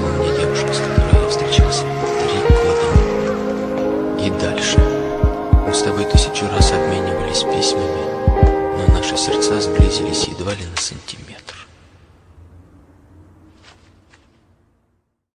сказала мне девушка, с которой я встречался три года. И дальше. Мы с тобой тысячу раз обменивались письмами, но наши сердца сблизились едва ли на сантиметр.